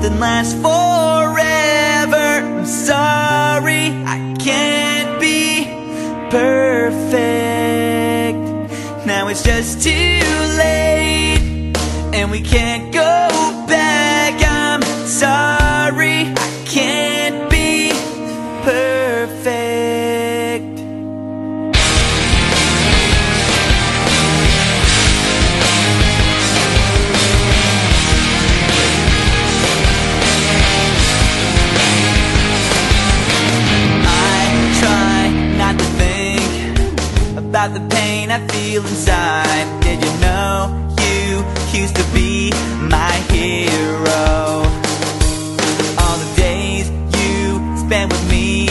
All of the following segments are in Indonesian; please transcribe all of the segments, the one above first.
Nothing lasts forever. I'm sorry, I can't be perfect. Now it's just too late, and we can't feel inside. Did you know you used to be my hero? All the days you spent with me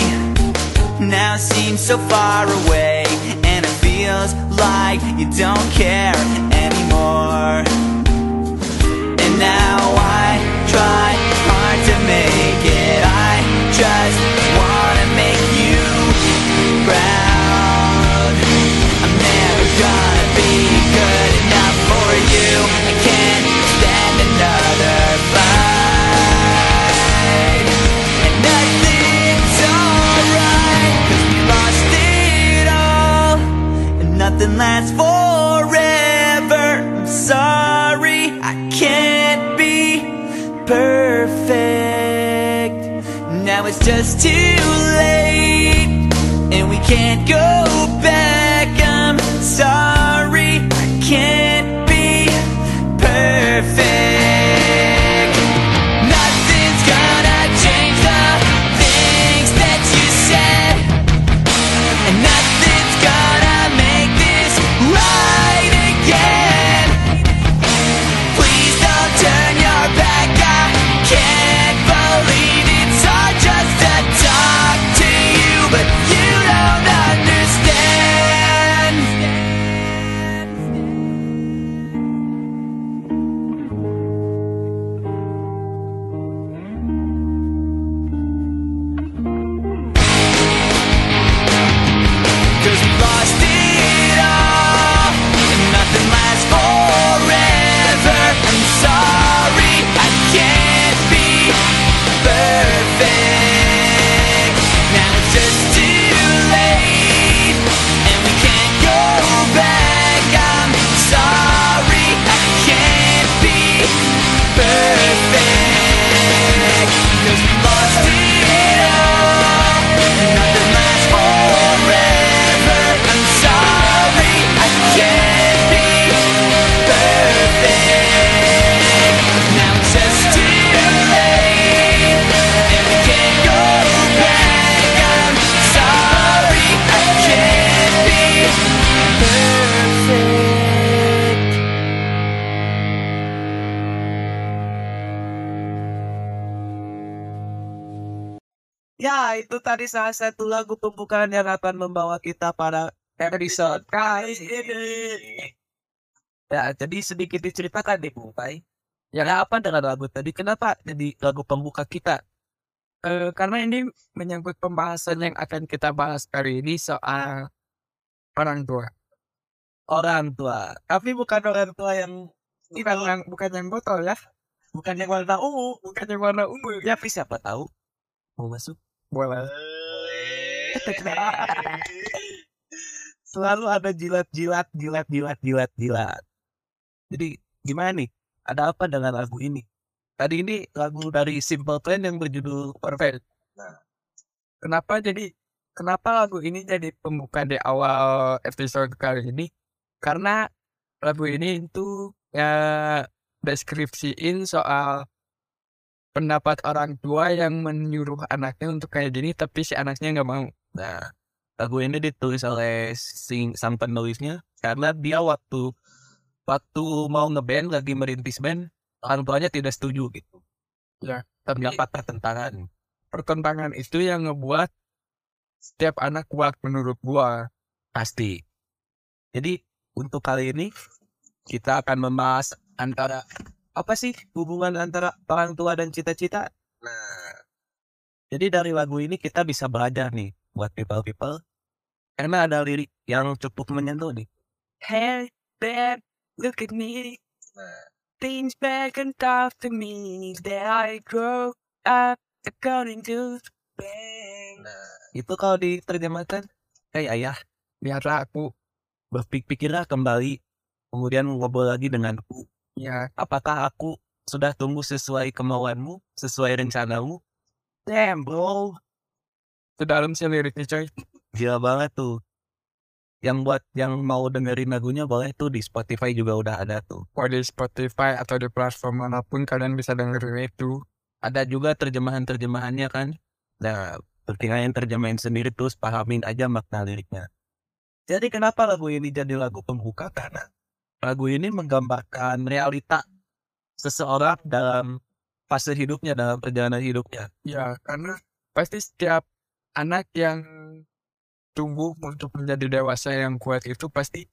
now seem so far away, and it feels like you don't care anymore. And now I try hard to make it. I just nothing lasts forever. I'm sorry, I can't be perfect. Now it's just too late, and we can't go back. Ya, itu tadi salah satu lagu pembukaan yang akan membawa kita pada episode kali ini. Ya, jadi sedikit diceritakan nih, Bung Pai. Yang apa dengan lagu tadi? Kenapa jadi lagu pembuka kita? Eh, karena ini menyangkut pembahasan yang akan kita bahas hari ini soal orang tua. Orang tua. Tapi bukan orang tua yang bukan yang bukan yang botol ya. Bukan yang warna ungu, bukan yang warna ungu. Ya, tapi siapa tahu mau masuk boleh. Selalu ada jilat-jilat, jilat-jilat, jilat-jilat. Jadi gimana nih? Ada apa dengan lagu ini? Tadi ini lagu dari Simple Plan yang berjudul Perfect. Nah, kenapa jadi kenapa lagu ini jadi pembuka di awal episode kali ini? Karena lagu ini itu ya deskripsiin soal pendapat orang tua yang menyuruh anaknya untuk kayak gini tapi si anaknya nggak mau Nah, lagu ini ditulis oleh sing, sang penulisnya karena dia waktu waktu mau ngeband lagi merintis band orang tuanya tidak setuju gitu. Ya, Terdapat pertentangan. pertentangan itu yang ngebuat setiap anak kuat menurut gua Pasti. Jadi untuk kali ini kita akan membahas antara apa sih hubungan antara orang tua dan cita-cita. Nah, jadi dari lagu ini kita bisa belajar nih buat people-people karena ada lirik yang cukup menyentuh nih. Hey, dad, look at me. Things back and tough to me that I grow up according to bang. Itu kalau diterjemahkan, hey ayah, Biarlah aku, berpikirlah kembali, kemudian ngobrol lagi denganku. Ya, Apakah aku sudah tumbuh sesuai kemauanmu, sesuai rencanamu? Damn bro, itu dalam sih liriknya coy. gila banget tuh. Yang buat yang mau dengerin lagunya boleh tuh di Spotify juga udah ada tuh. Mau di Spotify atau di platform mana pun kalian bisa dengerin itu. Ada juga terjemahan-terjemahannya kan. Nah, yang terjemahin sendiri terus pahamin aja makna liriknya. Jadi kenapa lagu ini jadi lagu pembuka? Karena lagu ini menggambarkan realita seseorang dalam fase hidupnya, dalam perjalanan hidupnya. Ya, karena pasti setiap anak yang tumbuh untuk menjadi dewasa yang kuat itu pasti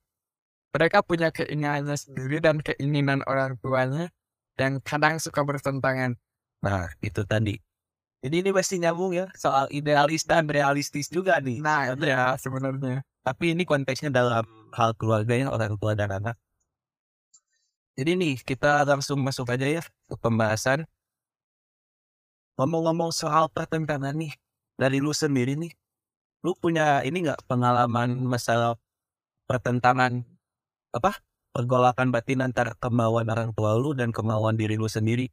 mereka punya keinginannya sendiri dan keinginan orang tuanya yang kadang suka bertentangan. Nah, itu tadi. Jadi ini pasti nyambung ya soal idealis dan realistis juga nih. Nah, ya sebenarnya. Tapi ini konteksnya dalam hal keluarga ya orang tua dan anak. Jadi nih kita langsung masuk aja ya ke pembahasan. Ngomong-ngomong soal pertentangan nih dari lu sendiri nih, lu punya ini nggak pengalaman masalah pertentangan apa pergolakan batin antara kemauan orang tua lu dan kemauan diri lu sendiri?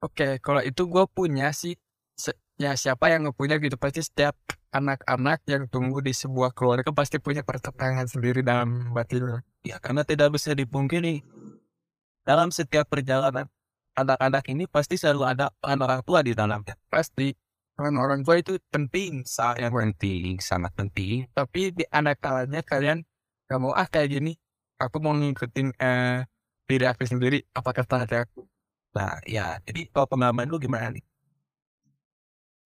Oke, kalau itu gue punya sih, se- ya siapa yang punya gitu pasti setiap anak-anak yang tumbuh di sebuah keluarga pasti punya pertentangan sendiri dalam batinnya. Ya karena tidak bisa dipungkiri dalam setiap perjalanan anak-anak ini pasti selalu ada peran orang tua di dalamnya. Pasti peran orang tua itu penting, Sangat penting, sangat penting. tapi di anak kalanya kalian gak mau ah kayak gini, aku mau ngikutin eh, diri aku sendiri, apa kata hati aku. Nah, ya, jadi kalau pengalaman lu gimana nih?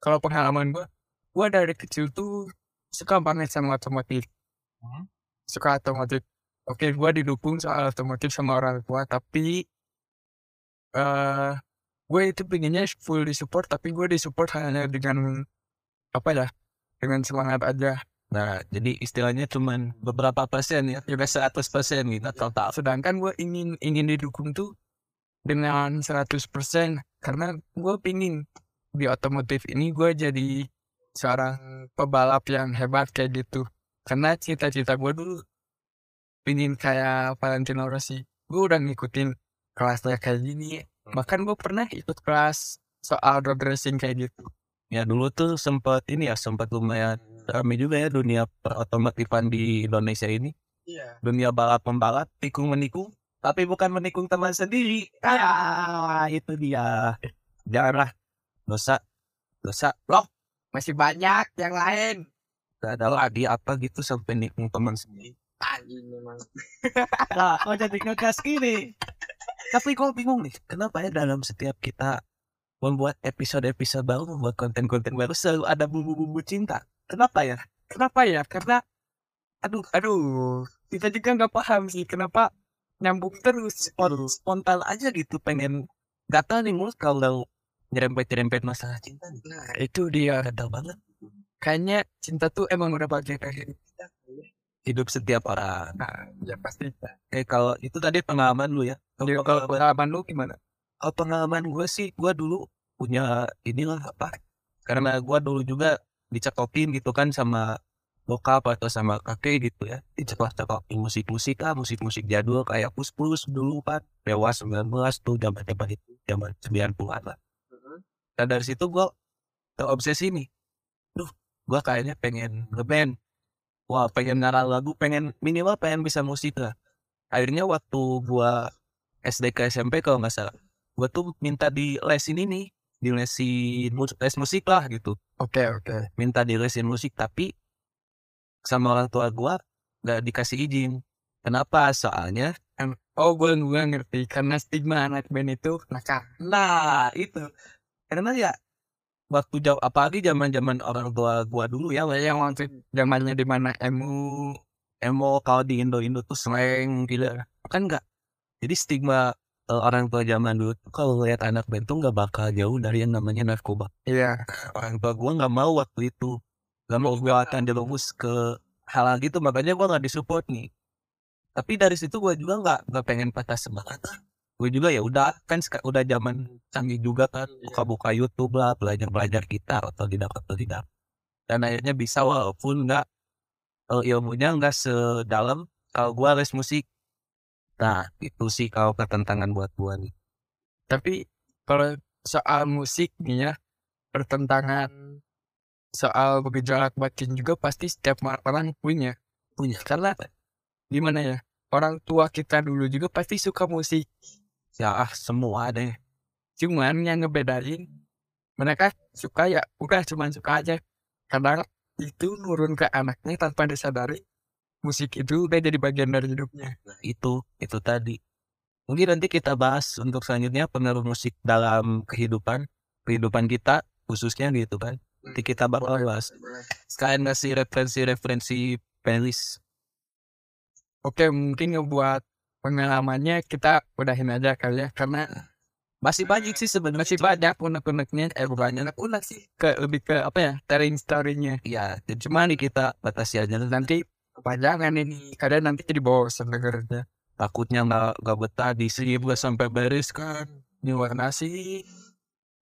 Kalau pengalaman gue, gue dari kecil tuh suka banget sama otomotif. Hmm. Suka otomotif. Oke, gue didukung soal otomotif sama orang tua, tapi eh gue itu pinginnya full disupport, tapi gue disupport hanya dengan apa ya, dengan semangat aja. Nah, jadi istilahnya cuman beberapa persen ya, tidak 100 persen gitu total. Sedangkan gue ingin ingin didukung tuh dengan 100% karena gue pingin di otomotif ini gue jadi seorang pebalap yang hebat kayak gitu. Karena cita-cita gue dulu pingin kayak Valentino Rossi. Gue udah ngikutin kelasnya kayak gini. Bahkan gue pernah ikut kelas soal road racing kayak gitu. Ya dulu tuh sempat ini ya, sempat lumayan ramai juga ya dunia perotomotifan di Indonesia ini. Iya. Dunia balap pembalap, tikung menikung, tapi bukan menikung teman sendiri. Ah, itu dia. Janganlah, dosa, dosa. Loh, Masih banyak yang lain. gak ada lagi apa gitu sampai nikung teman sendiri. Anjing memang. Nah, kok jadi ngegas gini? Tapi gue bingung nih, kenapa ya dalam setiap kita membuat episode-episode baru, membuat konten-konten baru selalu ada bumbu-bumbu cinta. Kenapa ya? Kenapa ya? Karena aduh aduh kita juga nggak paham sih kenapa nyambung terus. Spon- Spontan aja gitu, pengen gak tau nih mulut kalau nyerempet-nyerempet masalah cinta. Nah, itu dia. Gak tau banget. Kayaknya cinta tuh emang udah bagian dari kita. Hidup setiap orang. Nah, ya pasti. Kayak kalau itu tadi pengalaman lu ya. Kalau kalau pengalaman, pengalaman lu gimana? kalau pengalaman gue sih, gue dulu punya inilah apa. Karena gue dulu juga dicekokin gitu kan sama bokap atau sama kakek gitu ya dicekok-cekokin musik-musik ah musik-musik jadul kayak pus-pus dulu kan Dewa 19 tuh zaman zaman itu zaman 90-an lah dan dari situ gue terobsesi nih duh gue kayaknya pengen ngeband wah pengen ngarang lagu pengen minimal pengen bisa musik lah. Akhirnya waktu gue SD ke SMP kalau nggak salah gue tuh minta di lesin ini di lesin mus- les musik lah gitu. Oke oke. Minta di lesin musik tapi sama orang tua gue nggak dikasih izin. Kenapa? Soalnya oh gue gue ngerti karena stigma anak band itu nakal nah itu. Karena ya waktu jauh apalagi zaman zaman orang tua gue dulu ya yang waktu zamannya di mana emu emo kalau di Indo Indo tuh slang gitu kan enggak jadi stigma eh, orang tua zaman dulu tuh kalau lihat anak band tuh nggak bakal jauh dari yang namanya narkoba. Iya. Orang tua gue nggak mau waktu itu nggak mau gue akan dirumus ke hal gitu makanya gue nggak disupport nih. Tapi dari situ gue juga nggak nggak pengen patah semangat gue juga ya udah kan udah zaman canggih juga kan buka-buka YouTube lah belajar belajar gitar atau tidak atau tidak. Dan akhirnya bisa walaupun nggak eh, ilmunya nggak sedalam kalau gue les musik. Nah itu sih kalau ketentangan buat gue nih. Tapi kalau soal musik nih ya pertentangan soal bergejolak batin juga pasti setiap orang punya. Punya. Karena gimana ya orang tua kita dulu juga pasti suka musik ya ah semua deh. Cuman yang ngebedain mereka suka ya udah cuman suka aja. Kadang itu nurun ke anaknya tanpa disadari musik itu udah jadi bagian dari hidupnya. Nah, itu itu tadi. Mungkin nanti kita bahas untuk selanjutnya pengaruh musik dalam kehidupan kehidupan kita khususnya gitu kan. Nanti kita bakal bahas. sekalian ngasih referensi-referensi playlist. Oke mungkin ngebuat pengalamannya kita udahin aja kali ya karena masih banyak sih sebenarnya. Masih banyak. unek-uneknya eh bukan unek-unek sih ke lebih ke apa ya telling story-nya. Ya jadi cuma nih kita batasi aja. Nanti kepanjangan ini kadang nanti jadi bosan dengernya. Takutnya nggak nggak betah di sini gue sampai beres kan. Ini warna sih.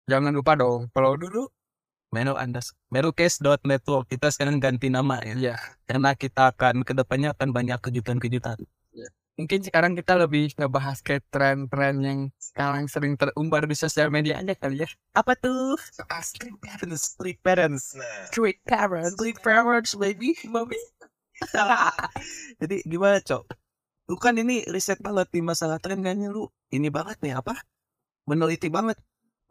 Jangan lupa dong kalau dulu. Menu Andas Menukes.network kita sekarang ganti nama ya. Ya karena kita akan ke depannya akan banyak kejutan-kejutan mungkin sekarang kita lebih ngebahas ke tren-tren yang sekarang sering terumbar di sosial media aja kali ya. Apa tuh? Soal street parents street parents. Street parents. Street parents baby. Mami Jadi gimana cok? Lu kan ini riset banget di masalah tren kayaknya lu. Ini banget nih apa? Meneliti banget.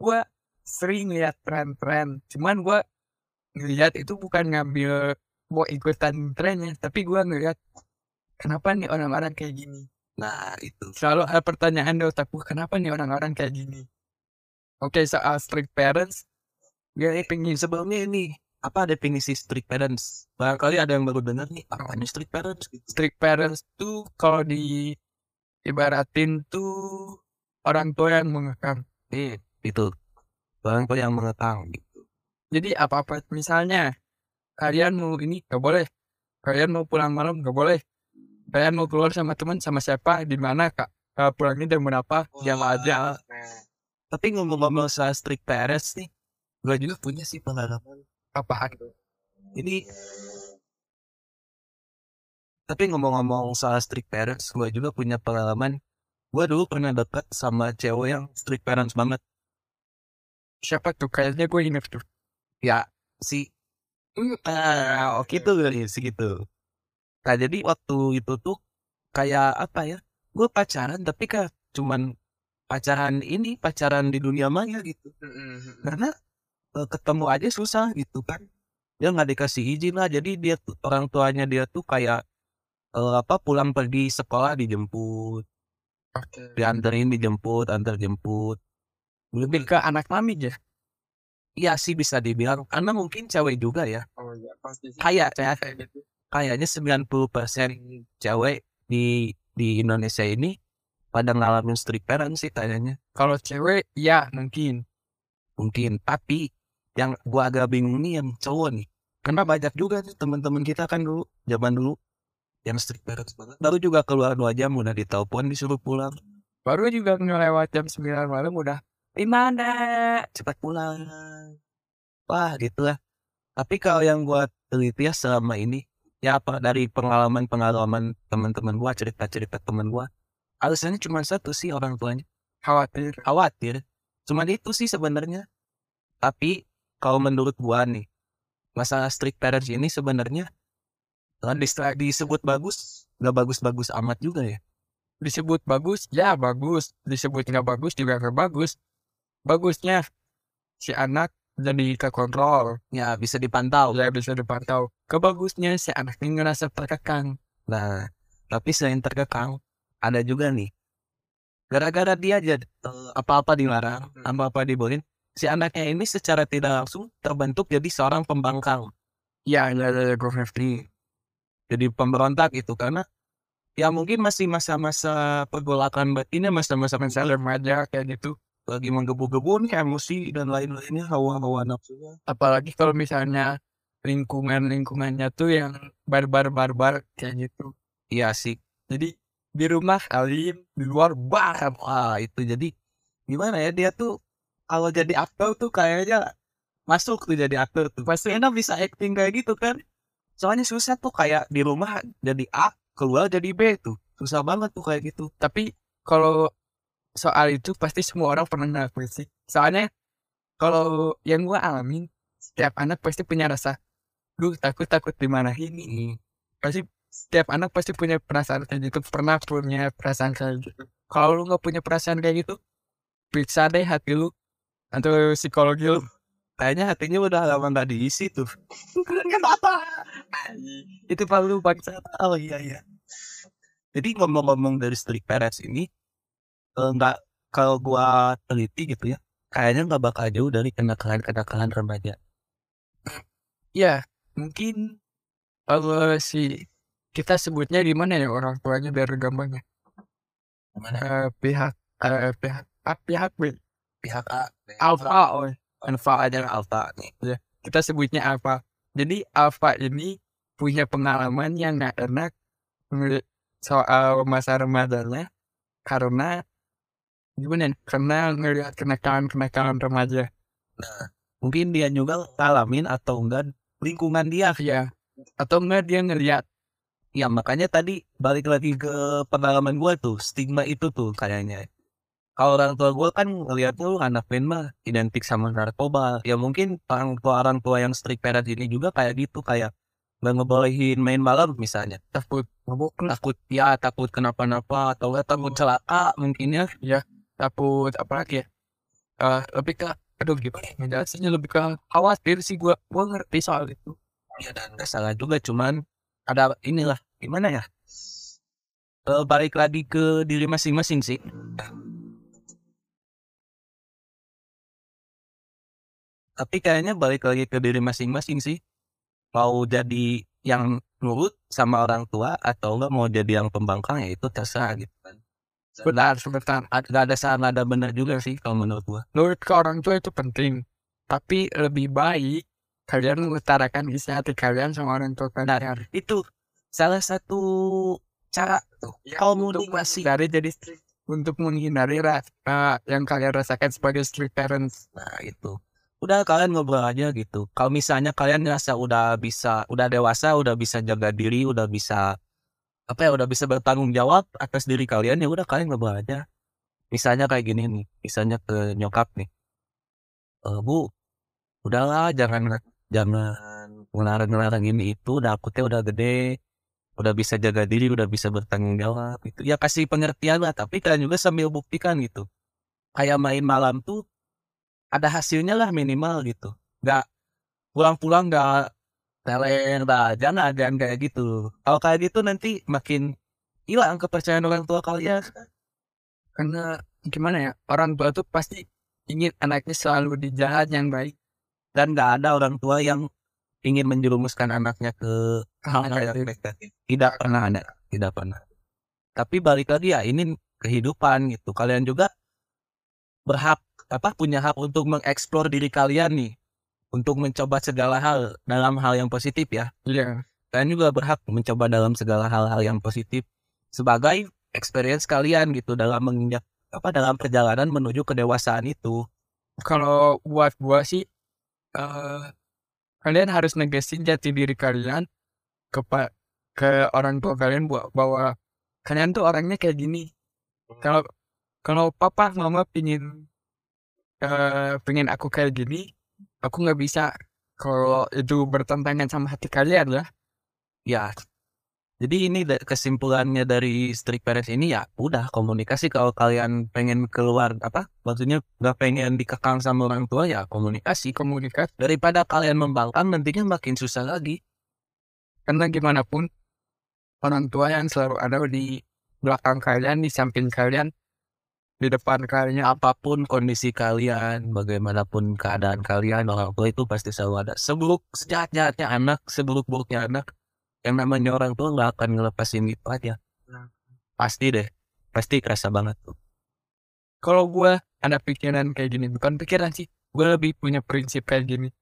gue sering lihat tren-tren. Cuman gue ngeliat itu bukan ngambil mau ikutan trennya tapi gue ngeliat kenapa nih orang-orang kayak gini Nah itu. selalu ada pertanyaan di otak gue kenapa nih orang-orang kayak gini oke soal strict parents Ya ini pengen sebelumnya ini apa definisi strict parents? Barangkali ada yang baru dengar nih apa ini strict parents? gitu. strict parents tuh kalau di ibaratin tuh orang tua yang mengekang Nih itu orang tua yang mengekang gitu. jadi apa-apa misalnya kalian mau ini gak boleh kalian mau pulang malam gak boleh kalian mau keluar sama teman sama siapa di mana kak uh, pulangnya jam berapa jam aja Tapi ngomong-ngomong soal strict parents nih, gue juga punya sih pengalaman. apa Ini tapi ngomong-ngomong soal strict parents, gue juga punya pengalaman. Gue dulu pernah dekat sama cewek yang strict parents banget. siapa tuh kayaknya gue inget tuh Ya, si ah, oke itu kali segitu. Nah jadi waktu itu tuh kayak apa ya? Gue pacaran tapi kan cuman pacaran ini pacaran di dunia maya gitu. Karena eh, ketemu aja susah gitu kan. Dia nggak dikasih izin lah. Jadi dia tuh- orang tuanya dia tuh kayak eh, apa pulang pergi sekolah dijemput, oke dianterin dijemput, antar jemput. lebih ke anak mami aja Iya sih bisa dibilang karena mungkin cewek juga ya. oh iya pasti Kayak kayak gitu kayaknya 90% cewek di di Indonesia ini pada ngalamin strict parents sih kayaknya. kalau cewek ya mungkin Mungkin tapi yang gua agak bingung nih yang cowok nih. Karena banyak juga nih teman-teman kita kan dulu zaman dulu yang strict parents banget. Baru juga keluar dua jam udah ditelepon disuruh pulang. baru juga ngelewat jam 9 malam udah di mana Cepat pulang. Wah gitu lah. Tapi kalau yang gua teliti ya selama ini ya apa dari pengalaman-pengalaman teman-teman gua cerita-cerita teman gua. Alasannya cuma satu sih orang tuanya. Khawatir khawatir. Cuman itu sih sebenarnya. Tapi kalau menurut gua nih masalah strict parents ini sebenarnya eh, dis- disebut bagus nggak bagus-bagus amat juga ya. Disebut bagus ya bagus. Disebut nggak bagus juga nggak bagus. Bagusnya si anak jadi terkontrol Ya bisa dipantau. ya bisa dipantau kebagusnya si anaknya ngerasa terkekang Nah, tapi selain terkekang, ada juga nih. Gara-gara dia jadi eh, apa-apa dilarang, apa-apa dibolehin, si anaknya ini secara tidak langsung terbentuk jadi seorang pembangkang. ya ya ya gue ngerti Jadi pemberontak itu karena ya mungkin masih masa-masa pergolakan batinnya, masa-masa remaja kayak gitu lagi menggebu-gebu nih emosi dan lain-lainnya hawa-hawa nafsunya. apalagi kalau misalnya lingkungan lingkungannya tuh yang barbar barbar kayak gitu Iya sih. jadi di rumah alim di luar bar Wah itu jadi gimana ya dia tuh kalau jadi aktor tuh kayaknya masuk tuh jadi aktor tuh. Pasti enak bisa acting kayak gitu kan. Soalnya susah tuh kayak di rumah jadi A, keluar jadi B tuh. Susah banget tuh kayak gitu. tapi kalau soal itu pasti semua orang pernah ngelakuin sih. Soalnya kalau yang gua alamin setiap anak pasti punya rasa duh takut takut dimarahin ini pasti setiap anak pasti punya perasaan kayak gitu pernah punya perasaan kayak gitu. Kalau lu nggak punya perasaan kayak gitu periksa deh hati lu atau psikologi lu. Kayaknya hatinya udah lama nggak diisi tuh. kenapa? Itu perlu bangsa Oh iya iya. Jadi ngomong-ngomong dari street parents ini, nggak kalau gua teliti gitu ya, kayaknya nggak bakal jauh dari kenakalan-kenakalan remaja. ya mungkin kalau si kita sebutnya di mana ya orang tuanya biar gampangnya Gimana? Eh, pihak eh, pihak ah, pihak B Pihak A, alpha oh. Alpha aja Alpha nih. kita sebutnya alpha jadi alpha ini punya pengalaman yang nggak enak soal masa remajanya karena gimana ya, karena ngelihat kenakalan kenakalan remaja Mungkin dia juga ngalamin atau enggak lingkungan dia. ya atau enggak dia ngelihat Ya makanya tadi balik lagi ke pengalaman gua tuh, stigma itu tuh kayaknya. Kalau orang tua gua kan ngeliat tuh anak band mah identik sama narkoba. Ya mungkin orang tua orang tua yang strict parent ini juga kayak gitu kayak nggak ngebolehin main malam misalnya. takut mabuk Takut ya takut kenapa-napa atau takut celaka mungkin ya. Takut apa lagi ya Eh, lebih ke aduh gimana ya ngejelasinnya lebih ke khawatir sih gua gua ngerti soal itu Ya dan nggak salah juga cuman ada inilah gimana ya? Eh, balik lagi ke diri masing-masing sih. Tapi kayaknya balik lagi ke diri masing-masing sih. Mau jadi yang nurut sama orang tua atau enggak mau jadi yang pembangkang ya itu terserah gitu kan. Benar sebentar Ad- Gak ada salah ada benar juga sih kalau menurut gua. nurut ke orang tua itu penting tapi lebih baik kalian mengutarakan isi hati kalian sama orang tua kalian Itu salah satu cara tuh. Kalau mau untuk dikasih menghindari jadi untuk menghindari rasa yang kalian rasakan sebagai strict parents Nah itu. Udah kalian ngobrol aja gitu. Kalau misalnya kalian ngerasa udah bisa, udah dewasa, udah bisa jaga diri, udah bisa apa ya, udah bisa bertanggung jawab atas diri kalian ya udah kalian ngobrol aja. Misalnya kayak gini nih, misalnya ke nyokap nih. Eh bu, udahlah jangan jangan ngelarang-ngelarang ini itu, teh udah gede, udah bisa jaga diri, udah bisa bertanggung jawab gitu. Ya kasih pengertian lah, tapi kalian juga sambil buktikan gitu. Kayak main malam tuh ada hasilnya lah minimal gitu. Gak pulang-pulang gak talent lah, jangan jangan kayak gitu. Kalau kayak gitu nanti makin hilang kepercayaan orang tua kalian. karena gimana ya orang tua tuh pasti ingin anaknya selalu di jalan yang baik Dan gak ada orang tua yang ingin menjerumuskan anaknya ke hal yang negatif. Tidak pernah ada, tidak pernah. Tapi balik lagi ya ini kehidupan gitu. Kalian juga berhak apa punya hak untuk mengeksplor diri kalian nih untuk mencoba segala hal dalam hal yang positif ya. iya kalian juga berhak mencoba dalam segala hal-hal yang positif sebagai experience kalian gitu dalam menginjak apa dalam perjalanan menuju kedewasaan itu. kalau buat gua sih eh kalian harus negesin jati diri kalian ke ke orang tua kalian buat bahwa kalian tuh orangnya kayak gini kalau kalau papa mama pingin eh pengen aku kayak gini aku nggak bisa kalau itu bertentangan sama hati kalian ya Ya, Jadi ini kesimpulannya dari strict parents ini ya udah komunikasi. Kalau kalian pengen keluar apa maksudnya nggak pengen dikekang sama orang tua ya komunikasi. Komunikasi. Daripada kalian membangkang nantinya makin susah lagi. Karena gimana pun orang tua yang selalu ada di belakang kalian di samping kalian di depan kalian apa pun kondisi kalian bagaimanapun keadaan kalian orang tua itu pasti selalu ada. Seburuk sejahat-jahatnya anak seburuk-buruknya anak yang namanya orang tua nggak akan ngelepasin itu aja. Pasti deh pasti kerasa banget tuh. Kalau gue ada pikiran kayak gini bukan pikiran sih gue lebih punya prinsip kayak gini.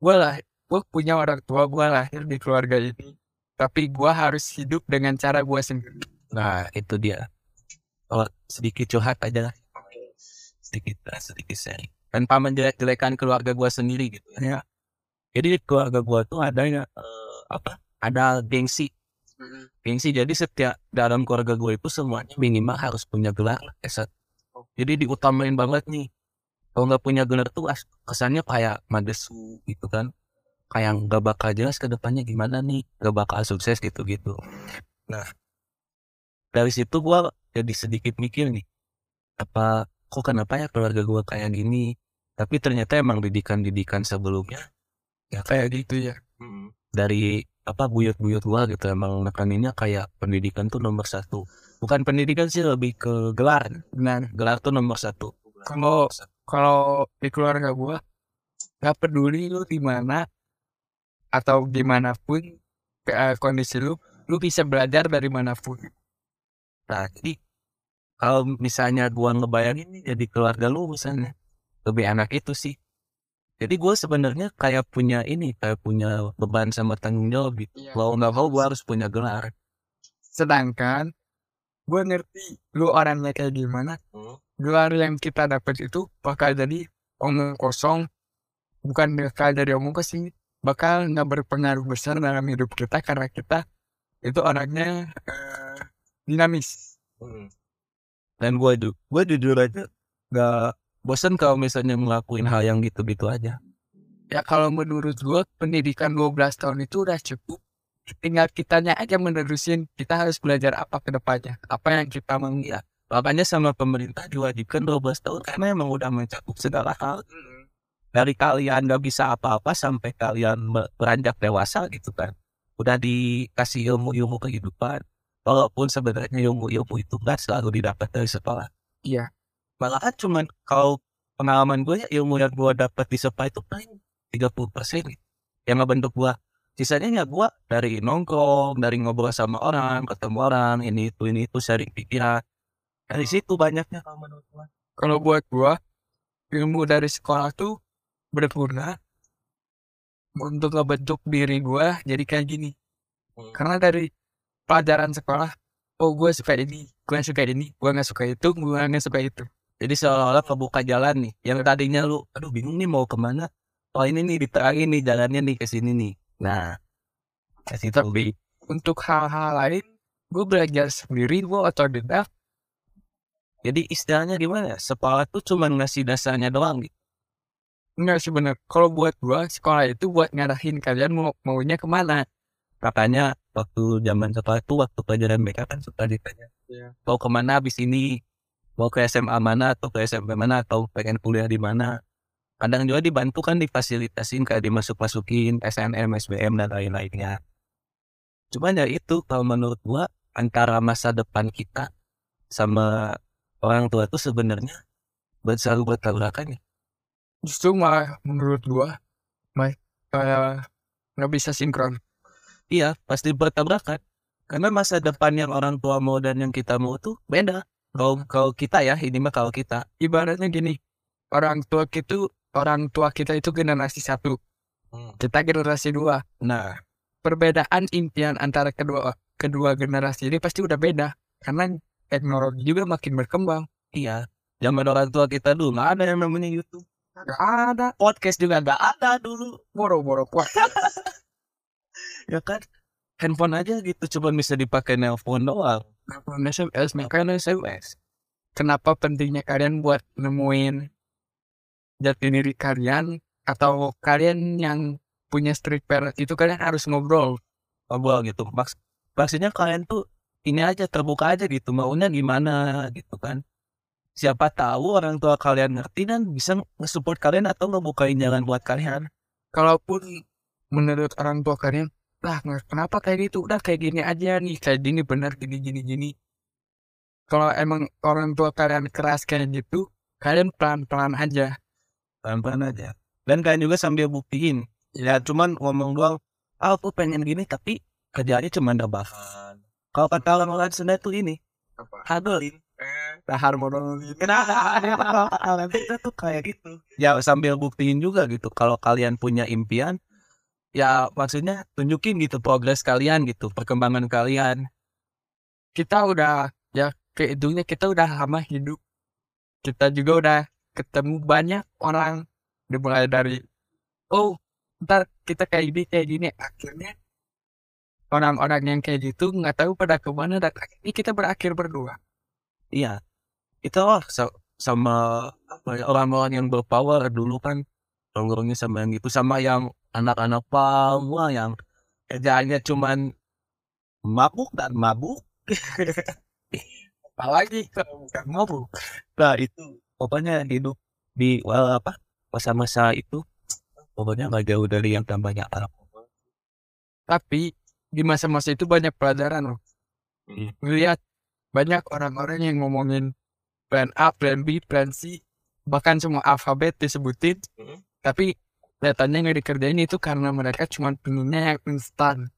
Gue lah gue punya orang tua gue lahir di keluarga ini tapi gue harus hidup dengan cara gue sendiri. Nah, itu dia. Kalau sedikit curhat aja lah. Sedikit lah, sedikit sharing. Tanpa menjelek-jelekan keluarga gua sendiri gitu ya. Jadi di keluarga gua tuh ada ya, eh, apa? Ada gengsi. Gengsi jadi setiap dalam keluarga gue itu semuanya minimal harus punya gelar S1. Jadi diutamain banget nih. Kalau nggak punya gelar tuh kesannya kayak madesu gitu kan. Kayak nggak bakal jelas ke depannya gimana nih. Nggak bakal sukses gitu-gitu. Nah, dari situ gua jadi sedikit mikir nih apa kok kenapa ya keluarga gua kayak gini? Tapi ternyata emang didikan-didikan sebelumnya ya kayak gitu ya. Dari apa buyut-buyut gua gitu emang nekaninnya kayak pendidikan tuh nomor satu. Bukan pendidikan sih lebih ke gelar. Nah gelar tuh nomor satu. Kalau- kalau di keluarga gue gak peduli lu di mana atau gimana pun ke- kondisi lu lu bisa belajar dari mana pun nah jadi kalau misalnya gua ngebayangin nih jadi keluarga lu misalnya lebih enak itu sih. Jadi gue sebenarnya kayak punya ini kayak punya beban sama tanggung jawab gitu. Mau nggak mau gue harus punya gelar. Sedangkan gue ngerti lu orangnya kayak gimana. Hmm. gelar yang kita dapat itu bakal jadi omong kosong. Bukan bakal dari omong kosong bakal nggak berpengaruh besar dalam hidup kita karena kita itu orangnya eh, dinamis. Dan gue ju gue jujur aja nggak bosan kalau misalnya ngelakuin hal yang gitu-gitu aja. Ya kalau menurut gue pendidikan 12 tahun itu udah cukup. Tinggal kitanya aja menerusin kita harus belajar apa ke depannya apa yang kita mau ya. Makanya sama pemerintah diwajibkan 12 tahun karena emang udah mencakup segala hal. Dari kalian nggak bisa apa-apa sampai kalian be- beranjak dewasa gitu kan. Udah dikasih ilmu-ilmu kehidupan walaupun sebenarnya ilmu-ilmu itu nggak selalu didapat dari sekolah. Iya. malahan cuman kalau pengalaman gue ya ilmu yang gue dapat di sekolah itu paling 30 persen yang ngebentuk gue sisanya ya gue dari nongkrong dari ngobrol sama orang ketemu orang ini itu ini itu sharing pikiran. Dari situ banyaknya kalau menurut gue kalau buat gue ilmu dari sekolah tuh berguna untuk ngebentuk diri gue jadi kayak gini. Karena dari pelajaran sekolah. Oh gue suka ini. Gue suka ini. Gue nggak suka itu. Gue nggak suka itu. Jadi seolah-olah kebuka jalan nih. Yang tadinya lu aduh bingung nih mau ke mana? Oh ini nih diterangin nih jalannya nih ke sini nih. Nah ke situ. Tapi- untuk hal-hal lain gue belajar sendiri gue otodidak. Jadi istilahnya gimana? Sekolah tuh cuma ngasih dasarnya doang gitu? Enggak sebenarnya. Kalau buat gue sekolah itu buat ngarahin kalian mau maunya ke mana Makanya waktu zaman sekolah itu waktu pelajaran BK kan suka ditanya Iya. mau ke mana abis ini? Mau ke SMA mana atau ke SMP mana atau pengen kuliah di mana? Kadang juga dibantu kan difasilitasin kayak dimasuk masukin SNM SBM dan lain-lainnya. Cuman ya itu kalau menurut gua antara masa depan kita sama orang tua itu sebenarnya selalu bertabrakan ya. Justru malah menurut Mike kayak nggak bisa sinkron Iya, pasti bertabrakan. Karena masa depan yang orang tua mau dan yang kita mau tuh beda. Kalau kalau kita ya, ini mah kalau kita. ibaratnya gini orang tua kita orang tua kita itu generasi satu kita generasi dua Nah, perbedaan impian antara kedua kedua generasi ini pasti udah beda karena teknologi juga makin berkembang iya. Zaman orang tua kita dulu nggak ada yang namanya YouTube. Gak ada Podcast juga nggak ada dulu. boro-boro kuat Ya kan? Handphone aja gitu, cuma bisa dipakai nelpon doang. SMS makanya SMS kenapa pentingnya kalian buat nemuin jati diri kalian atau kalian yang punya street parent itu kalian harus ngobrol Ngobrol gitu. Maks maksudnya kalian tuh ini aja terbuka aja gitu maunya gimana gitu kan siapa tahu orang tua kalian ngerti dan bisa nge-support kalian atau ngebukain jalan buat kalian kalaupun menurut orang tua kalian lah nggak- kenapa kayak gitu? Udah kayak gini aja nih kayak gini benar gini gini gini. Kalau emang orang tua kalian keras kayak gitu kalian pelan pelan aja. Pelan-pelan aja. Dan kalian juga sambil buktiin. Ya cuman ngomong doang ah aku pengen gini tapi kerjaannya cuma rebahan kalau kata orang Sunda tuh ini hadolin tahar modal Kenapa? Kita tuh kayak gitu. Ya sambil buktiin juga gitu. Kalau kalian punya impian, ya maksudnya tunjukin gitu progres kalian gitu, perkembangan kalian. kita udah ya kehitungnya kita udah lama hidup. Kita juga udah ketemu banyak orang. Dimulai dari oh ntar kita kayak gini kayak gini. Akhirnya orang-orang yang kayak gitu nggak tahu pada ke mana dan akhirnya kita berakhir berdua. Iya. Itu lah sa- sama ya, orang-orang yang berpower dulu kan nongkrongnya sama yang gitu sama yang anak-anak pama yang kerjaannya cuman mabuk dan mabuk. apalagi kalau bukan mabuk Nah itu pokoknya hidup di well, apa masa-masa itu pokoknya nggak jauh dari yang namanya anak tapi di masa-masa itu banyak pelajaran loh Hmm. Lihat banyak orang-orang yang ngomongin plan A, plan B, plan C, bahkan semua alfabet disebutin, Hmm. tapi datanya nggak dikerjain itu karena mereka cuma pengennya yang instan.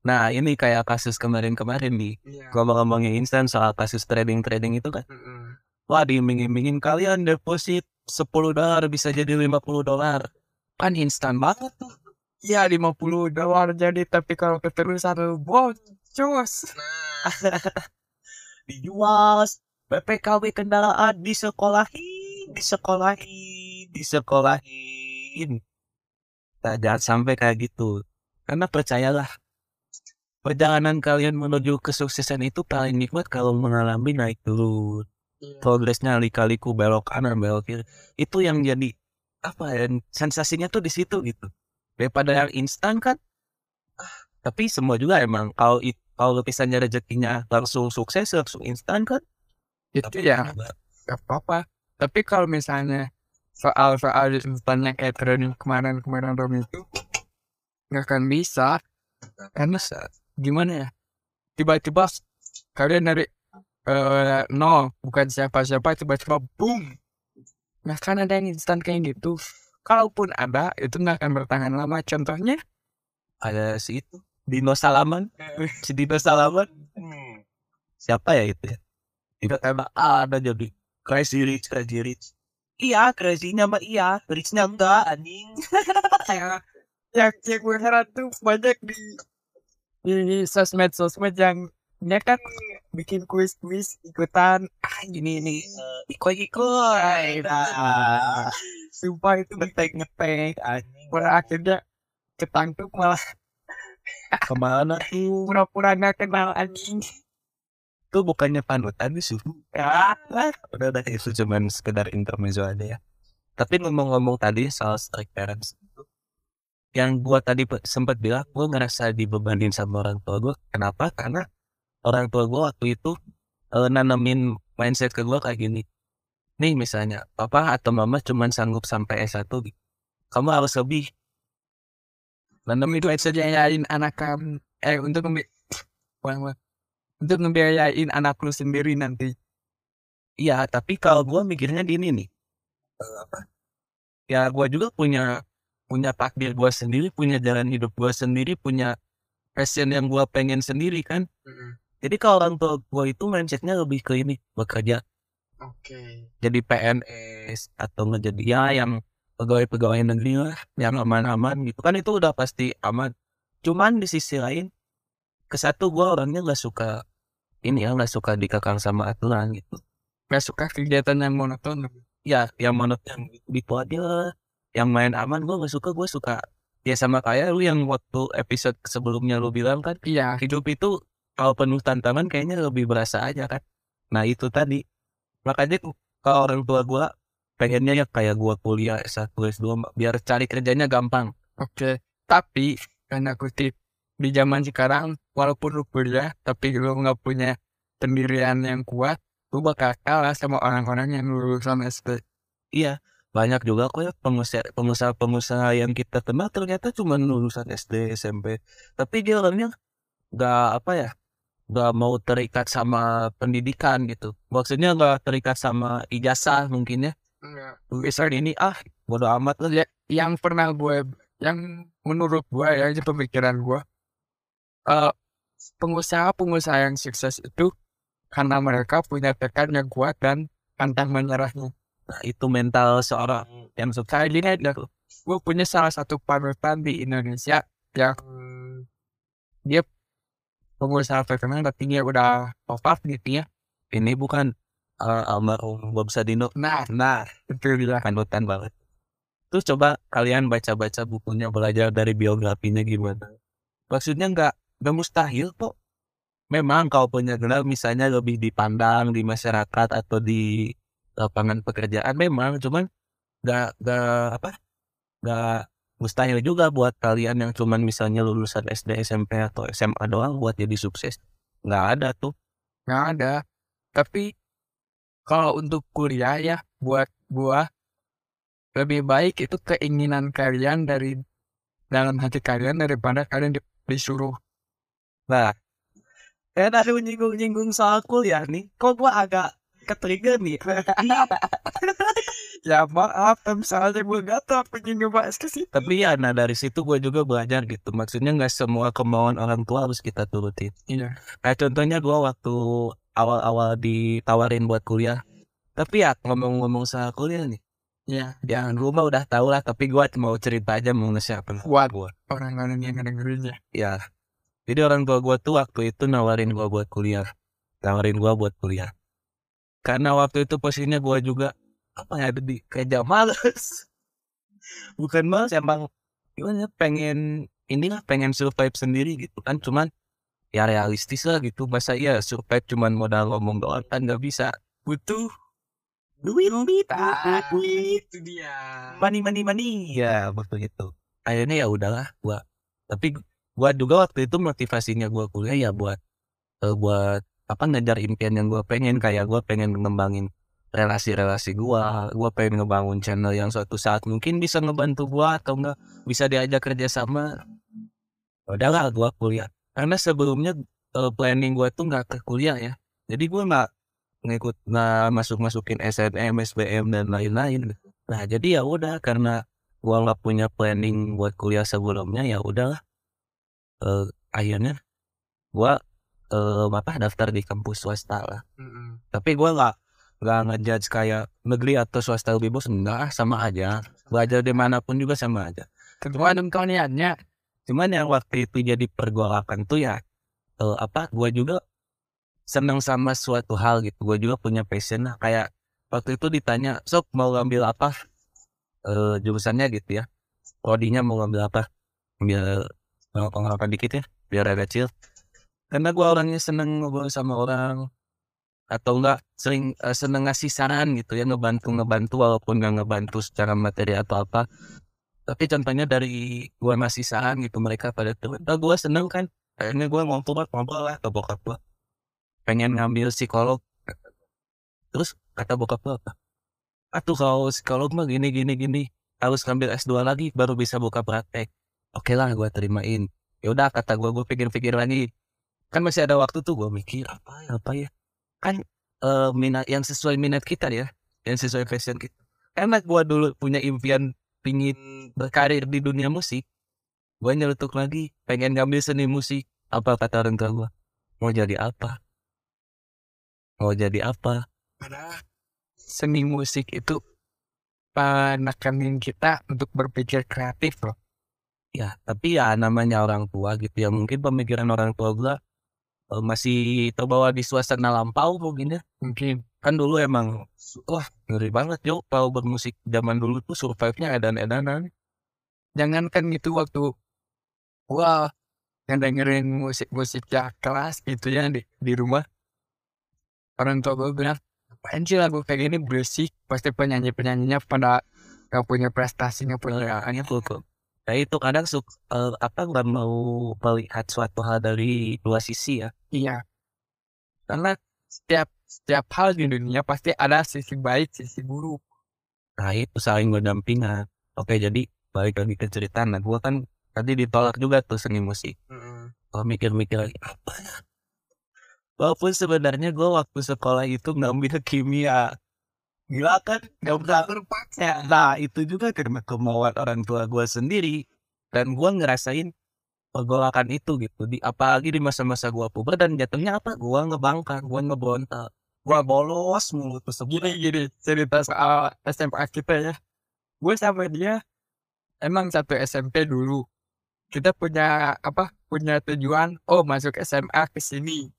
Nah ini kayak kasus kemarin-kemarin nih. Iya. ngomong-ngomongin instan soal kasus trading-trading itu kan. Wah diiming-imingin kalian deposit 10 dolar bisa jadi 50 dolar. Kan instan banget tuh. Ya 50 dolar jadi tapi kalau keterusan boncos. dijual. BPKB kendaraan disekolahin disekolahin disekolahin. nah, jangan sampai kayak gitu. Karena percayalah perjalanan kalian menuju kesuksesan itu paling nikmat kalau mengalami naik turun. Progresnya lika-liku belok kanan belok kiri. Itu yang jadi apa ya sensasinya tuh di situ gitu. Daripada yang instan kan? Ah, tapi semua juga emang kalau it- kalau misalnya rezekinya langsung sukses langsung instan kan? Itu ya gak apa-apa. Tapi kalau misalnya soal-soal instannya kayak training kemarin-kemarin Rom itu nggak akan bisa. Karena gimana ya tiba-tiba kalian dari eh nol bukan siapa-siapa tiba-tiba boom. Nggak akan ada yang instan kayak gitu. Kalaupun ada itu nggak akan bertahan lama. Contohnya ada si itu Dino Salaman. Si Dino Salaman. Siapa ya itu ya? Tiba-tiba ada jadi crazy rich crazy rich iya crazy-nya mah iya rich-nya enggak anjing. Yang yang gue heran tuh banyak di di sosmed sosmed yang dia kan bikin kuis kuis ikutan. Ah ini ini iko iko nah sumpah itu ngetek ngetek anjing. Pada akhirnya ketangkep malah. Ke mana? Tuh pura-pura nggak kenal anjing itu bukannya panutan sih. Ya udah udah itu cuman sekedar intermezzo aja ya. Tapi ngomong-ngomong tadi soal strict parents yang gua tadi sempat bilang gua ngerasa dibebanin sama orang tua gua. Kenapa? Karena orang tua gua waktu itu eh, nanamin mindset ke gua kayak gini. Nih misalnya papa atau mama cuman sanggup sampai S1 gitu. kamu harus lebih. Nanam itu yayain anak kamu. Eh untuk. Untuk ngebiayain anak lu sendiri nanti Iya, tapi kalau gua mikirnya gini nih. Eh, apa? Ya gua juga punya punya takdir gua sendiri, punya jalan hidup gua sendiri, punya passion yang gua pengen sendiri kan. Jadi kalau orang tua gua itu mindsetnya lebih ke ini, bekerja oke jadi PNS atau ngejadi ya yang pegawai-pegawai negeri lah, yang aman-aman gitu kan itu udah pasti aman. Cuman di sisi lain, ke satu gua orangnya nggak suka ini ya nggak suka dikekang sama aturan gitu. gak suka kegiatan yang monoton. Ya yang manut yang gitu aja. Yang main aman gue gak suka. Gue suka ya sama kayak lu yang waktu episode sebelumnya lu bilang kan iya. hidup itu kalau penuh tantangan kayaknya lebih berasa aja kan. Nah itu tadi. Makanya kalau orang tua gue pengennya ya kayak gue kuliah S1 S2 biar cari kerjanya gampang. Oke, tapi karena kutip di zaman sekarang walaupun lu kuliah tapi lu nggak punya pendirian yang kuat lu bakal kalah sama orang-orang yang lulusan SD Iya, banyak juga kok ya pengusaha pengusaha pengusaha yang kita kenal ternyata cuma lulusan SD SMP tapi dia orangnya nggak apa ya nggak mau terikat sama pendidikan gitu. Maksudnya nggak terikat sama ijazah mungkin ya. Bisa ini ah bodo amat lah. Ya, yang pernah gue yang menurut gue ya itu pemikiran gue eh pengusaha-pengusaha yang sukses itu karena mereka punya tekad yang kuat dan pantang menyerahnya. Nah, itu mental seorang yang sukses. Kayak gini aja gue punya salah satu panutan di Indonesia yang dia pengusaha terkenal tapi dia udah wafat gitu ya. Ini bukan uh, almarhum Bob Sadino. Nah. Nah itu dia panutan banget. Terus coba kalian baca-baca bukunya belajar dari biografinya gimana? Maksudnya nggak nggak mustahil kok. Memang kau punya gelar misalnya lebih dipandang di masyarakat atau di lapangan pekerjaan memang. Cuman nggak nggak apa nggak mustahil juga buat kalian yang cuman misalnya lulusan SD SMP atau SMA doang buat jadi sukses. Nggak ada tuh. Nggak ada. Tapi kalau untuk kuliah ya buat gua lebih baik itu keinginan kalian dari dalam hati kalian daripada kalian di- disuruh nah Eh tadi nyinggung-nyinggung soal kuliah nih, kok gua agak ketrigger nih. ya maaf misalnya gue gak tau apa yang ngebahas ke situ. Tapi ya nah dari situ gue juga belajar gitu. Maksudnya nggak semua kemauan orang tua harus kita turutin. Iya. Kayak contohnya gue waktu awal-awal ditawarin buat kuliah. Tapi ya ngomong-ngomong soal kuliah nih. Iya. Ya gue mah udah tau lah tapi gue mau cerita aja mau nge-share kuat gue orang-orang yang ngedengerinnya ya jadi orang tua gue tuh waktu itu nawarin gue buat kuliah. Nawarin gue buat kuliah. Karena waktu itu posisinya gue juga apa ya ada di kayak males. Bukan males emang gimana ya, pengen inilah pengen survive sendiri gitu kan. Cuman ya realistis lah gitu. Masa iya survive cuman modal ngomong doang kan nggak bisa. Butuh duit duit duit itu dia. Money, money, money. Iya betul itu. Akhirnya ya udahlah gua. Tapi gua juga waktu itu motivasinya gua kuliah ya buat eh, buat apa ngejar impian yang gua pengen kayak gua pengen ngembangin relasi-relasi gua, gua pengen ngebangun channel yang suatu saat mungkin bisa ngebantu gua atau enggak bisa diajak kerja sama. Udahlah gua kuliah. Karena sebelumnya eh, planning gua tuh nggak ke kuliah ya. Jadi gua nggak ngikut nggak masuk masukin SNM, SBM dan lain-lain. Nah jadi ya udah karena gua nggak punya planning buat kuliah sebelumnya ya udahlah. Eh akhirnya gua eh apa daftar di kampus swasta lah. Tapi gua nggak nggak ngejudge kayak negeri atau swasta lebih bos enggak sama aja. Belajar di mana pun juga sama aja. kedua dan kaliannya Cuman yang waktu itu jadi pergolakan tuh ya eh, apa gua juga seneng sama suatu hal gitu. Gua juga punya passion lah kayak waktu itu ditanya, "Sob mau ngambil apa?" Eh jurusannya gitu ya. Prodinya mau ngambil apa? Biar pengalaman dikit ya, biar agak chill. Karena gua orangnya seneng ngobrol sama orang atau enggak sering eh, seneng ngasih saran gitu ya ngebantu ngebantu walaupun nggak ngebantu secara materi atau apa. Tapi contohnya dari gua ngasih saran gitu mereka pada ternyata gua seneng kan? Akhirnya gua ngobrol ngobrol lah ke bokap gua. Pengen ngambil psikolog. Terus kata bokap gua apa? Atuh kalau psikolog mah gini gini gini harus ngambil S2 lagi baru bisa buka praktek oke lah gua terimain. Ya udah kata gua gua pikir-pikir lagi. Kan masih ada waktu tuh gua mikir apa ya apa ya? Kan eh, minat yang sesuai minat kita ya yang sesuai passion kita. Karena gua dulu punya impian pingin berkarir di dunia musik gua nyeletuk lagi pengen ngambil seni musik apa kata orang tua gua. Mau jadi apa? Mau jadi apa? Karena seni musik itu penekanin kita untuk berpikir kreatif loh ya tapi ya namanya orang tua gitu ya. Mungkin pemikiran orang tua gua eh, masih terbawa di suasana lampau mungkin ya. Mungkin. Kan dulu emang wah ngeri banget yo kalau bermusik zaman dulu tuh survive-nya edan-edanan. Jangankan gitu waktu gua ngedengerin musik-musik ya kelas gitu ya di, di rumah. Orang tua gue bilang apaan sih lagu kayak gini berisik? Pasti penyanyi penyanyinya pada gak punya prestasi gak punya Makanya tuh Nah itu kadang suk, eh, apa nggak mau melihat suatu hal dari dua sisi ya. Iya. Karena setiap setiap hal di dunia pasti ada sisi baik, sisi buruk. Nah itu saling berdampingan. Oke jadi balik lagi ke cerita. Nah gue kan tadi ditolak juga tuh seni musik. Gue mikir-mikir lagi apa ya? Walaupun sebenarnya gue waktu sekolah itu ngambil kimia. Gila kan? Gak pernah terpaksa. Nah itu juga karena kemauan orang tua gue sendiri. Dan gue ngerasain pergolakan itu gitu. Di, apalagi di masa-masa gue puber dan jatuhnya apa? Gue ngebangkang, gue ngebontak. Gue bolos mulu tuh Gini gini cerita soal SMA kita ya. Gue sama dia emang satu SMP dulu. Kita punya apa? Punya tujuan oh masuk SMA ke sini.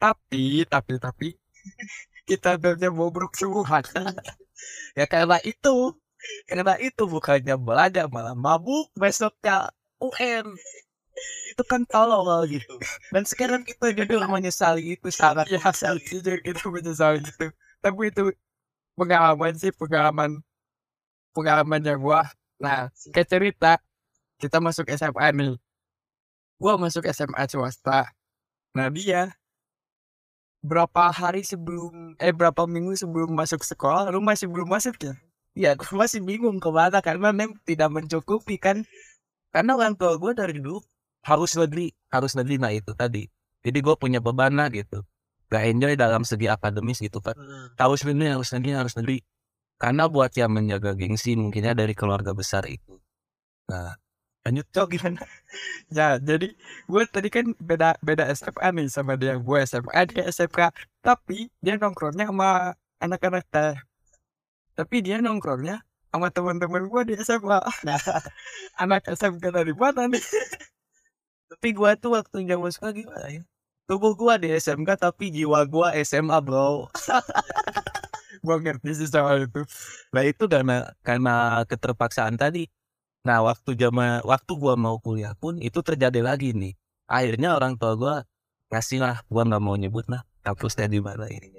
Tapi tapi tapi kita ternyata bobrok semua. ya karena itu karena itu bukannya belajar malah mabuk besoknya UN itu kan tolol gitu dan sekarang kita jadi menyesali itu sangat ya jujur itu menyesal gitu. Tapi itu pengalaman sih pengalaman pengalamannya gua. Nah, ke cerita kita masuk SMA nih. Gua masuk SMA swasta. Nah dia berapa hari sebelum eh berapa minggu sebelum masuk sekolah? Lu masih belum masuk ya? ya gue masih bingung ke mana karena memang tidak mencukupi kan. Karena orang tua gue dari dulu harus negeri harus negeri nah itu tadi. Jadi gue punya beban lah gitu. Gak enjoy dalam segi akademis gitu kan harus negeri harus negeri harus negeri. Karena buat yang menjaga gengsi mungkinnya dari keluarga besar itu. Nah lanjut cok gimana Ya, jadi gue tadi kan beda beda SMA nih sama dia. Gue SMA dia SMK. Tapi dia nongkrongnya sama anak-anak teh. Tapi dia nongkrongnya sama teman-teman gue di SMA. Nah, anak SMK dari mana nih? tapi gue tuh waktu zaman sekolah gimana ya tubuh gue di SMK tapi jiwa gue SMA bro gue ngerti sih soal itu. Nah itu karena karena keterpaksaan tadi. Nah waktu zaman waktu gua mau kuliah pun itu terjadi lagi nih. Akhirnya orang tua gua ngasih lah, gua nggak mau nyebut lah kampusnya di mana ini.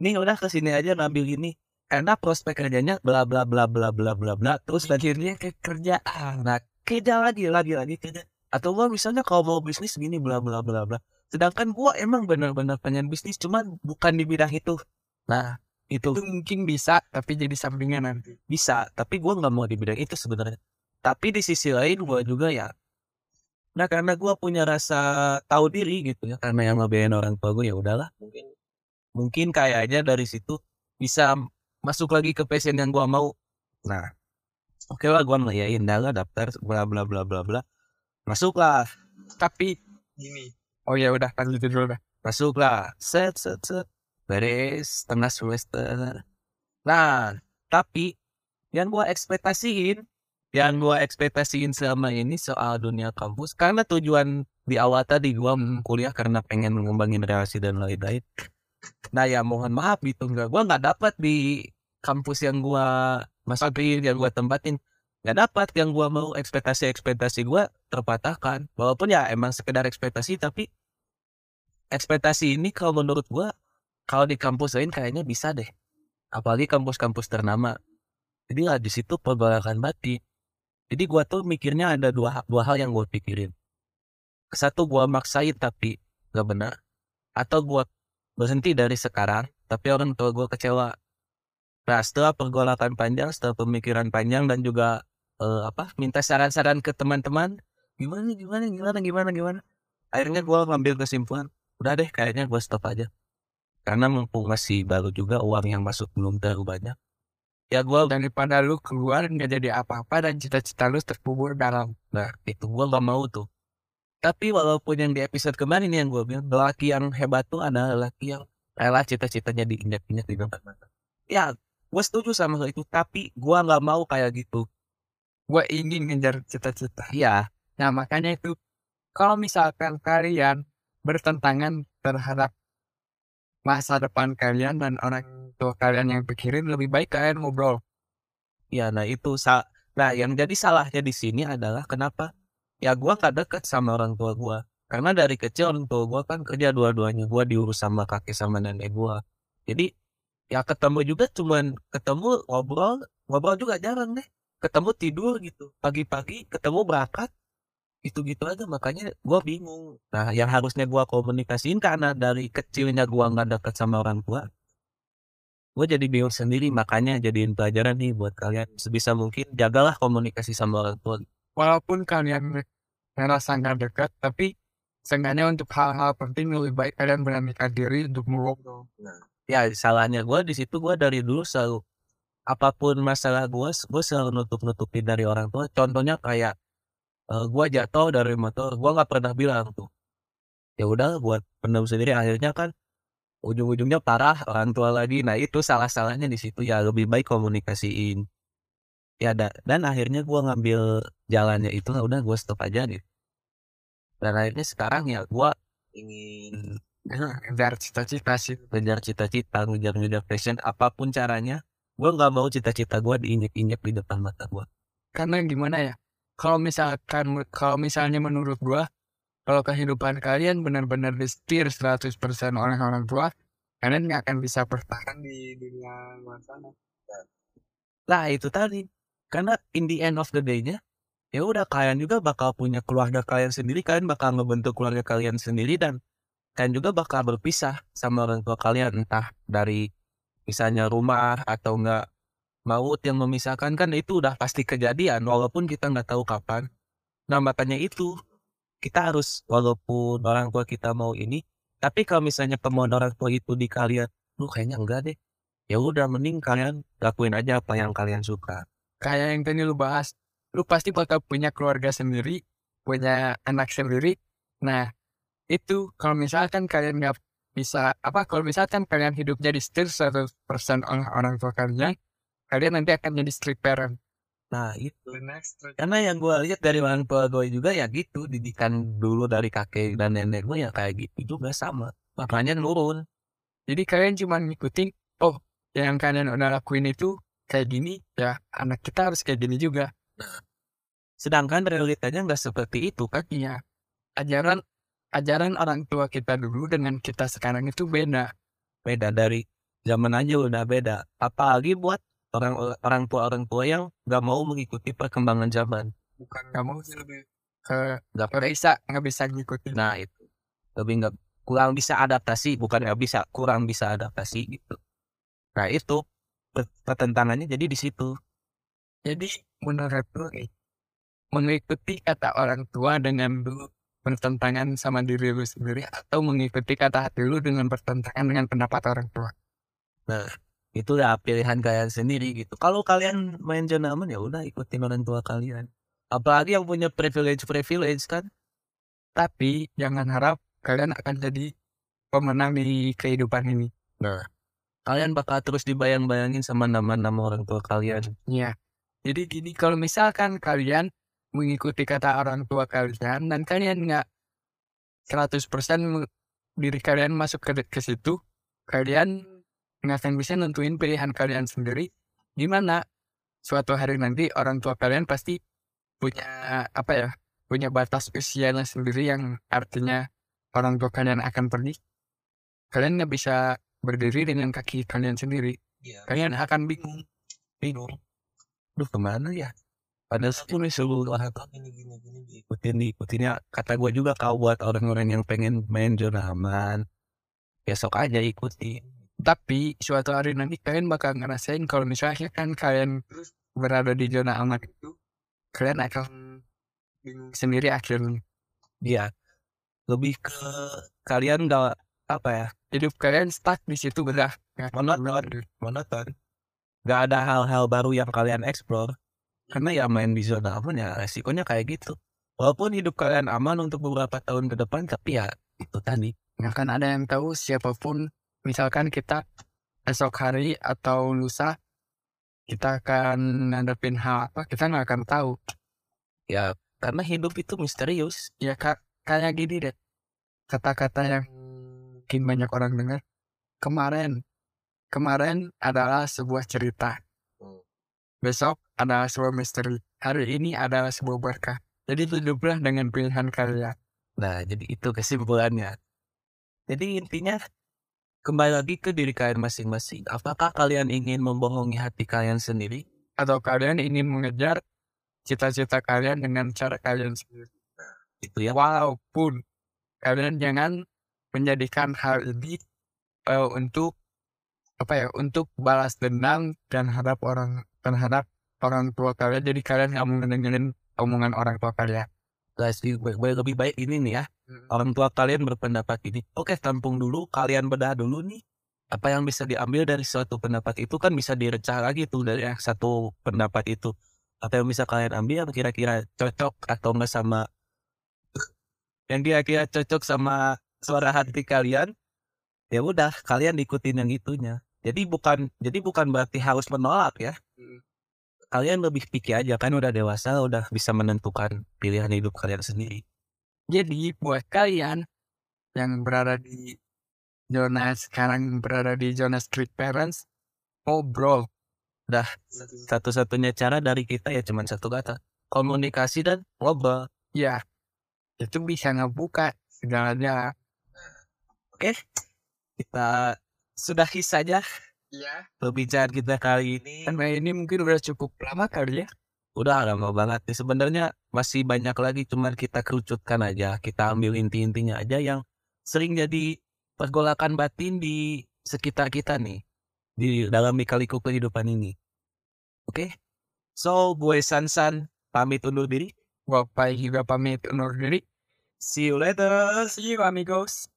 Nih udah ke sini aja ngambil ini. Karena prospek kerjanya bla bla bla bla bla bla bla. Terus akhirnya ke kerjaan. Nah kerja lagi lagi lagi kerja. Atau gua misalnya kalau mau bisnis gini bla bla bla bla. Sedangkan gua emang benar-benar pengen bisnis cuman bukan di bidang itu. Nah itu Itu mungkin bisa, tapi jadi sampingan nanti. bisa tapi gue nggak mau di bidang itu sebenarnya tapi di sisi lain gue juga ya nah karena gue punya rasa tahu diri gitu ya karena yang ngebiayain orang tua gue ya udahlah mungkin mungkin kayaknya dari situ bisa masuk lagi ke passion yang gue mau nah oke lah gue ngelayain dah lah daftar bla bla bla bla bla masuklah Tapi gini. Oh ya udah lanjutin dulu dah. masuklah set set set beres tengah semester. Nah tapi yang gua ekspektasiin yang gua ekspektasiin selama ini soal dunia kampus karena tujuan di awal tadi gua kuliah karena pengen mengembangin relasi dan lain-lain. Nah ya mohon maaf gitu nggak gua nggak dapat di kampus yang gua masukin yang gua tempatin. Nggak dapat yang gua mau ekspektasi ekspektasi gua terpatahkan. Walaupun ya emang sekedar ekspektasi tapi ekspektasi ini kalau menurut gua kalau di kampus lain kayaknya bisa deh. Apalagi kampus-kampus ternama. Jadi lah di situ pergolakan batin jadi gua tuh mikirnya ada dua dua hal yang gua pikirin. Satu gua maksain tapi gak benar. Atau gua berhenti dari sekarang tapi orang tua gua kecewa. Nah setelah pergolakan panjang setelah pemikiran panjang dan juga eh, apa minta saran-saran ke teman-teman gimana gimana gimana gimana gimana? Akhirnya gua ngambil kesimpulan udah deh kayaknya gua stop aja karena mumpung masih baru juga uang yang masuk belum terlalu banyak ya gua Daripada lu keluar nggak jadi apa-apa dan cita-cita lu terkubur dalam. nah itu gua gak mau tuh tapi walaupun yang di episode kemarin yang gua bilang lelaki yang hebat tuh adalah lelaki yang rela cita-citanya diinjak-injak di tempat mata ya gua setuju sama hal itu tapi gua nggak mau kayak gitu Gue ingin ngejar cita-cita. iya Nah makanya itu kalau misalkan kalian bertentangan terhadap masa depan kalian dan orang tua kalian yang pikirin lebih baik kalian ngobrol. Ya, nah itu sa nah yang jadi salahnya di sini adalah kenapa? Ya gua gak deket sama orang tua gua. Karena dari kecil orang tua gua kan kerja dua-duanya gua diurus sama kakek sama nenek gua. Jadi ya ketemu juga cuman ketemu ngobrol ngobrol juga jarang deh. Ketemu tidur gitu pagi-pagi ketemu berangkat gitu-gitu aja makanya gua bingung. Nah yang harusnya gua komunikasiin karena dari kecilnya gua nggak deket sama orang tua gue jadi bingung sendiri. Makanya jadiin pelajaran nih buat kalian. Sebisa mungkin jagalah komunikasi sama orang tua. Walaupun kalian merasa nggak dekat tapi seenggaknya untuk hal-hal penting lebih baik kalian beranikan diri untuk ngobrol. Ya salahnya gue di situ gue dari dulu selalu apa pun masalah gue gue selalu nutup nutupin dari orang tua. Contohnya kayak uh, gue jatuh dari motor gue nggak pernah bilang tuh. Ya udah buat pendam sendiri akhirnya kan ujung-ujungnya parah orang tua lagi. Nah itu salah salahnya di situ ya. Lebih baik komunikasiin. Ya da dan akhirnya gue ngambil jalannya itu nah udah gue stop aja nih dan akhirnya sekarang ya gue ingin ngejar cita-cita sih ngejar cita-cita ngejar ngejar passion apa pun caranya gue nggak mau cita-cita gue diinjek-injek di depan mata gue karena gimana ya kalau misalkan kalau misalnya menurut gua kalau kehidupan kalian benar-benar disetir 100% oleh orang tua kalian nggak akan bisa bertahan di dunia luar sana Nah itu tadi. Karena in the end of the day-nya ya udah kalian juga bakal punya keluarga kalian sendiri kalian bakal ngebentuk keluarga kalian sendiri dan kalian juga bakal berpisah sama orang tua kalian entah dari misalnya rumah atau enggak maut yang memisahkan kan itu udah pasti kejadian walaupun kita nggak tahu kapan. Nah makanya itu kita harus walaupun orang tua kita mau ini tapi kalau misalnya kemauan orang tua itu di kalian lu kayaknya enggak deh. Ya udah mending kalian lakuin aja apa yang kalian suka. Kayak yang tadi lu bahas lu pasti bakal punya keluarga sendiri punya anak sendiri. Nah itu kalau misalkan kalian nggak bisa apa kalau misalkan kalian hidupnya di setir 100% oleh orang tua kalian kalian nanti akan jadi street parent. Nah itu next karena yang gue lihat dari orang tua gue juga ya gitu didikan dulu dari kakek dan nenek gue ya kayak gitu juga sama. Makanya nurun. Jadi kalian cuma ngikutin oh yang kalian udah lakuin itu kayak gini ya anak kita harus kayak gini juga. Sedangkan realitanya nggak seperti itu kan? Iya. Ajaran ajaran orang tua kita dulu dengan kita sekarang itu beda. Beda dari zaman aja udah beda. Apalagi buat orang orang tua orang tua yang nggak mau mengikuti perkembangan zaman. Bukan nggak mau sih lebih ke nggak bisa nggak bisa ngikutin. Nah itu. Lebih nggak kurang bisa adaptasi bukan nggak bisa kurang bisa adaptasi gitu. Nah itu per- pertentangannya jadi di situ. Jadi menurut lu nih mengikuti kata orang tua dengan lu bertentangan sama diri lu sendiri atau mengikuti kata hati lu dengan bertentangan dengan pendapat orang tua? Nah itu ya pilihan kalian sendiri gitu. Kalau kalian main zona aman ya udah ikutin orang tua kalian. Apalagi yang punya privilege privilege kan? Tapi jangan harap kalian akan jadi pemenang di kehidupan ini. Nah. Kalian bakal terus dibayang-bayangin sama nama-nama orang tua kalian. Iya. Jadi gini, kalau misalkan kalian mengikuti kata orang tua kalian dan kalian nggak 100% diri kalian masuk ke, ke situ, kalian nggak akan bisa nentuin pilihan kalian sendiri. Gimana? Suatu hari nanti orang tua kalian pasti punya apa ya? Punya batas usianya sendiri yang artinya orang tua kalian akan pergi. Kalian nggak bisa berdiri dengan kaki kalian sendiri. Iya. Kalian akan bingung. bingung Duh ke mana ya Padahal itu nih seluruh gini gini gini diikutin diikutinnya kata gue juga kau buat orang-orang yang pengen main zona aman besok aja ikutin Tapi suatu hari nanti kalian bakal ngerasain kalau misalnya kan kalian berada di zona aman itu, kalian akan bingung sendiri akhirnya. Iya lebih ke kalian gak apa ya Hidup kalian stuck di situ benar. monoton monoton gak ada hal-hal baru yang kalian explore karena ya main di zona aman ya resikonya kayak gitu walaupun hidup kalian aman untuk beberapa tahun ke depan tapi ya itu tadi Nggak akan ada yang tahu siapa pun. Misalkan kita esok hari atau lusa kita akan ngadepin hal apa? Kita nggak akan tahu. ya karena hidup itu misterius. Ya kak kayak gini deh. Kata-kata yang mungkin banyak orang dengar. Kemarin kemarin adalah sebuah cerita. Hmm. besok adalah sebuah misteri. Hari ini adalah sebuah berkah. Jadi hiduplah dengan pilihan kalian. Nah, jadi itu kesimpulannya. Jadi intinya kembali lagi ke diri kalian masing-masing. Apakah kalian ingin membohongi hati kalian sendiri atau kalian ingin mengejar cita-cita kalian dengan cara kalian sendiri. Itu ya. Walaupun kalian jangan menjadikan hal ini eh, untuk apa ya untuk balas dendam dan harap orang terhadap orang tua kalian jadi kalian nggak mau dengerin omongan orang tua kalian Guys, lebih baik, lebih baik ini nih ya. Orang tua kalian berpendapat ini. Oke, tampung dulu. Kalian bedah dulu nih. Apa yang bisa diambil dari suatu pendapat itu kan bisa direcah lagi tuh dari yang satu pendapat itu. Apa yang bisa kalian ambil kira-kira cocok atau enggak sama yang kira-kira cocok sama suara hati kalian. Ya udah, kalian ikutin yang itunya. Jadi bukan jadi bukan berarti harus menolak ya. Kalian lebih pikir aja kan udah dewasa, udah bisa menentukan pilihan hidup kalian sendiri. jadi buat kalian yang berada di zona sekarang berada di zona street parents ngobrol Satu-satunya cara dari kita ya cuma satu kata. Komunikasi dan ngobrol. ya itu bisa ngebuka segalanya Kita sudahi saja ya pembicaraan kita kali ini. karena ini mungkin udah cukup lama kali ya Udah lama banget nih. Sebenarnya masih banyak lagi cuman kita kerucutkan aja. Kita ambil inti-intinya aja yang sering jadi pergolakan batin di sekitar kita nih. Di dalam lika-liku kehidupan ini. Oke? So, gue Sansan pamit undur diri. Bapak juga pamit undur diri See you later. see you amigos